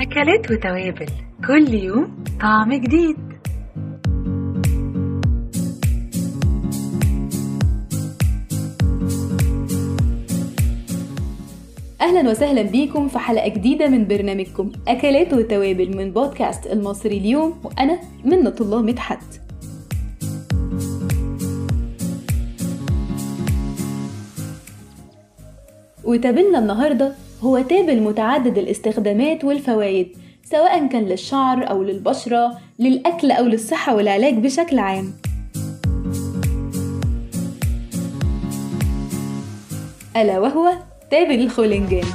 أكلات وتوابل. كل يوم طعم جديد. أهلا وسهلا بيكم في حلقة جديدة من برنامجكم أكلات وتوابل من بودكاست المصري اليوم وأنا منة الله مدحت. وتابلنا النهاردة هو تابل متعدد الاستخدامات والفوائد سواء كان للشعر أو للبشرة للأكل أو للصحة والعلاج بشكل عام. ألا وهو تابل الخولنجان.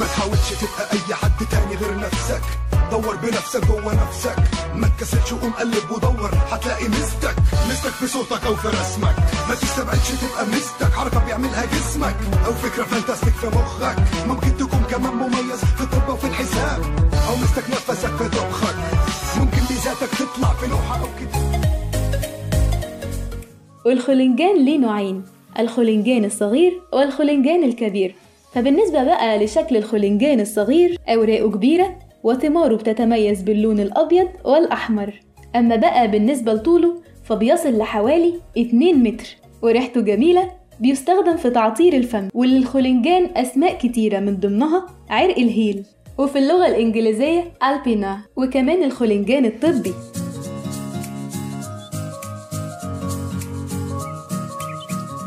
ما تحاولش تبقى أي حد تاني غير نفسك. دور بنفسك جوه نفسك. ما تكسلش وقوم قلب ودور هتلاقي ميزتك ميزتك في صوتك أو في رسمك. ما تستبعدش تبقى ميزتك حركه بيعملها جسمك. أو فكرة فانتاستيك في مخك. ميزتك نفسك في طبخك ممكن ميزاتك تطلع في لوحة أو كتاب والخولنجان ليه نوعين الخولنجان الصغير والخولنجان الكبير. فبالنسبة بقى لشكل الخولنجان الصغير أوراقه كبيرة وثماره بتتميز باللون الأبيض والأحمر. أما بقى بالنسبة لطوله فبيصل لحوالي 2 متر. وريحته جميلة بيستخدم في تعطير الفم. وللخولنجان أسماء كتيرة من ضمنها عرق الهيل. وفي اللغة الإنجليزية ألبينا وكمان الخولنجان الطبي.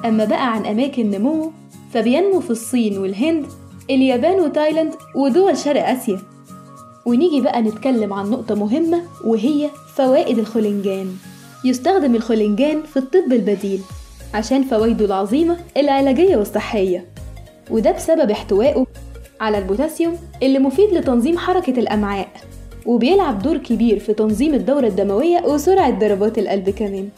أما بقى عن أماكن نموه فبينمو في الصين والهند اليابان وتايلاند ودول شرق آسيا. ونيجي بقى نتكلم عن نقطة مهمة وهي فوائد الخولنجان. يستخدم الخولنجان في الطب البديل عشان فوائده العظيمة العلاجية والصحية. وده بسبب احتوائه على البوتاسيوم اللي مفيد لتنظيم حركة الأمعاء وبيلعب دور كبير في تنظيم الدورة الدموية وسرعة ضربات القلب كمان.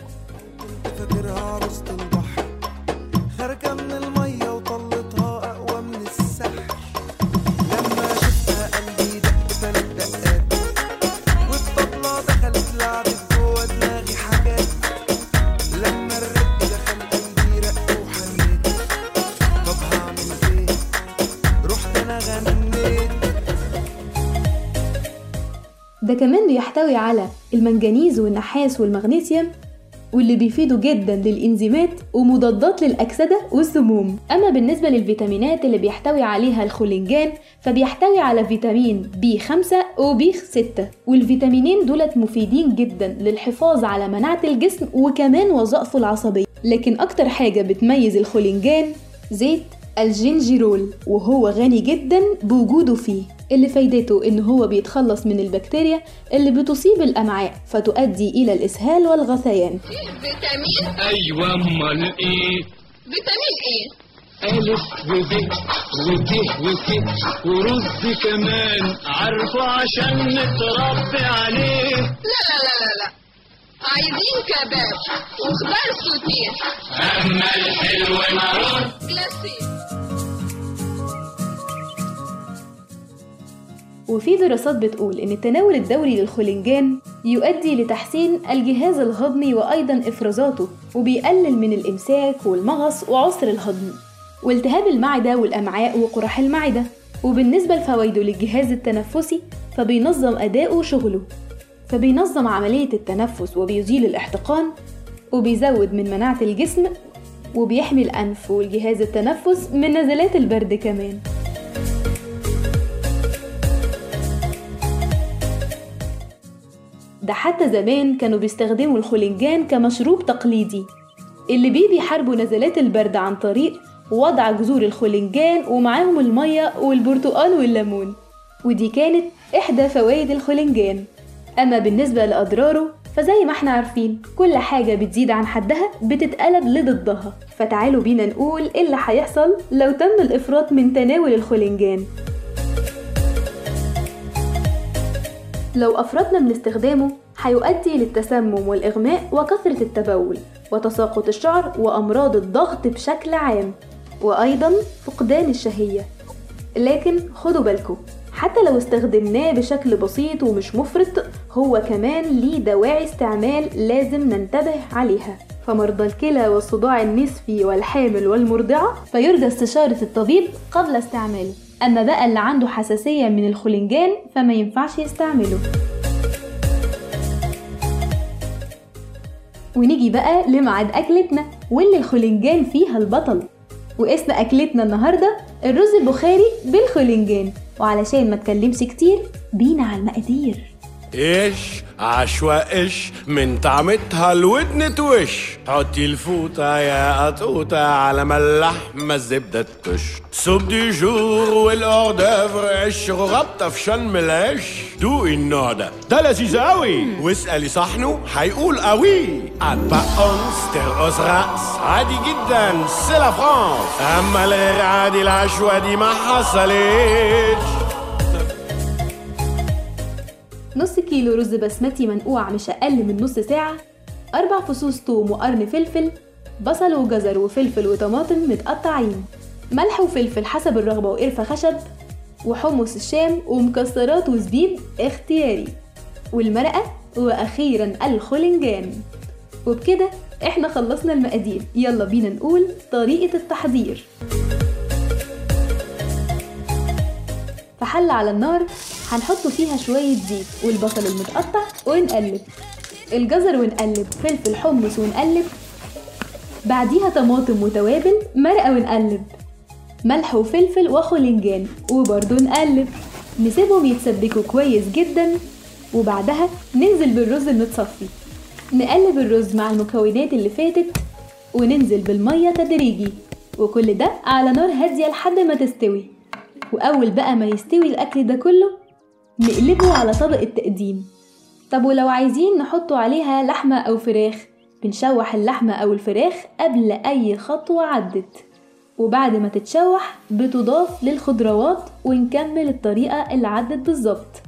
ده كمان بيحتوي على المنجنيز والنحاس والمغنيسيوم واللي بيفيدوا جدا للإنزيمات ومضادات للأكسدة والسموم. أما بالنسبة للفيتامينات اللي بيحتوي عليها الخولنجان فبيحتوي على فيتامين B 5 و B 6 والفيتامينين دولت مفيدين جدا للحفاظ على مناعة الجسم وكمان وظائفه العصبية. لكن أكتر حاجة بتميز الخولنجان زيت الجينجيرول وهو غني جدا بوجوده فيه. اللي فايدته إن هو بيتخلص من البكتيريا اللي بتصيب الأمعاء فتؤدي إلى الإسهال والغثيان. فيتامين أيوه أمال إيه؟ فيتامين إيه ألف وب وت وك ورز كمان. عارفه عشان نتربي عليه. لا لا لا لا لا. عايزين كباب وخضار سوتيه اما الحلو مرور جلاسيه وفي دراسات بتقول إن التناول الدوري للخولنجان يؤدي لتحسين الجهاز الهضمي وأيضا إفرازاته وبيقلل من الإمساك والمغص وعسر الهضم. والتهاب المعدة والأمعاء وقرح المعدة. وبالنسبة لفوائده للجهاز التنفسي فبينظم أداؤه وشغله فبينظم عملية التنفس وبيزيل الاحتقان وبيزود من مناعة الجسم وبيحمي الأنف والجهاز التنفس من نزلات البرد كمان. ده حتى زمان كانوا بيستخدموا الخولنجان كمشروب تقليدي اللي بيه بيحاربوا نزلات البرد عن طريق وضع جذور الخولنجان ومعاهم المية والبرتقال والليمون ودي كانت إحدى فوائد الخولنجان. أما بالنسبة لأضراره فزي ما إحنا عارفين كل حاجة بتزيد عن حدها بتتقلب لضدها. فتعالوا بينا نقول إيه اللي هيحصل لو تم الإفراط من تناول الخولنجان. لو أفرطنا من استخدامه هيؤدي للتسمم والإغماء وكثرة التبول وتساقط الشعر وأمراض الضغط بشكل عام وأيضا فقدان الشهية. لكن خدوا بالكم حتى لو استخدمناه بشكل بسيط ومش مفرط هو كمان ليه دواعي استعمال لازم ننتبه عليها. فمرضى الكلى والصداع النصفي والحامل والمرضعة فيرجى استشارة الطبيب قبل استعماله. أما بقى اللي عنده حساسية من الخلنجان فما ينفعش يستعمله. ونيجي بقى لميعاد أكلتنا. واللي الخلنجان فيها البطل. واسم أكلتنا النهاردة الرز البخاري بالخلنجان وعلشان ما اتكلمش كتير بينا على المقادير. إيش؟ عشوة إيش؟ من طعمتها الودن توش. حطي الفوطة يا قطوطة على ما اللحمة الزبدة تكش سوب دي جور والأوردافر عش. غبطة في شم العش. دوقي النوع ده ده لذيذ قوي واسألي صحنه هيقول قوي أتبع أونس ترقص رأس عادي جدا. سي لا فرانس أما الغير عادي العشوة دي ما حصلتش. نص كيلو رز بسمتي منقوع مش أقل من نص ساعة أربع فصوص توم وقرن فلفل بصل وجزر وفلفل وطماطم متقطعين ملح وفلفل حسب الرغبة وقرفة خشب وحمص الشام ومكسرات وزبيب اختياري. والمرقة وأخيرا الخلنجان. وبكده إحنا خلصنا المقادير. يلا بينا نقول طريقة التحضير. في حلة على النار هنحط فيها شوية زيت والبصل المتقطع ونقلب. الجزر ونقلب فلفل حمص ونقلب. بعديها طماطم وتوابل مرقة ونقلب. ملح وفلفل وخلنجان وبرضه نقلب. نسيبهم يتسبكوا كويس جدا. وبعدها ننزل بالرز المتصفي. نقلب الرز مع المكونات اللي فاتت وننزل بالمية تدريجي. وكل ده على نار هادية لحد ما تستوي. وأول بقى ما يستوي الأكل ده كله نقلبه على طبق التقديم. طب ولو عايزين نحطوا عليها لحمة أو فراخ بنشوح اللحمة أو الفراخ قبل أي خطوة عدت. وبعد ما تتشوح بتضاف للخضروات ونكمل الطريقة اللي عدت بالظبط.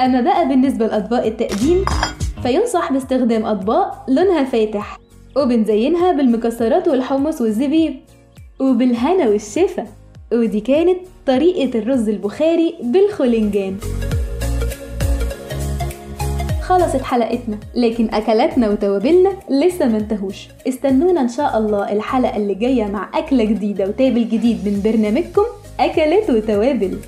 أما بقى بالنسبة لأطباق التقديم فينصح باستخدام أطباق لونها فاتح وبنزينها بالمكسرات والحمص والزبيب وبالهنا والشفا. ودي كانت طريقة الرز البخاري بالخلنجان خلصت حلقتنا لكن أكلاتنا وتوابلنا لسه ما انتهوش. استنونا إن شاء الله الحلقة اللي جاية مع أكلة جديدة وتابل جديد من برنامجكم أكلات وتوابل.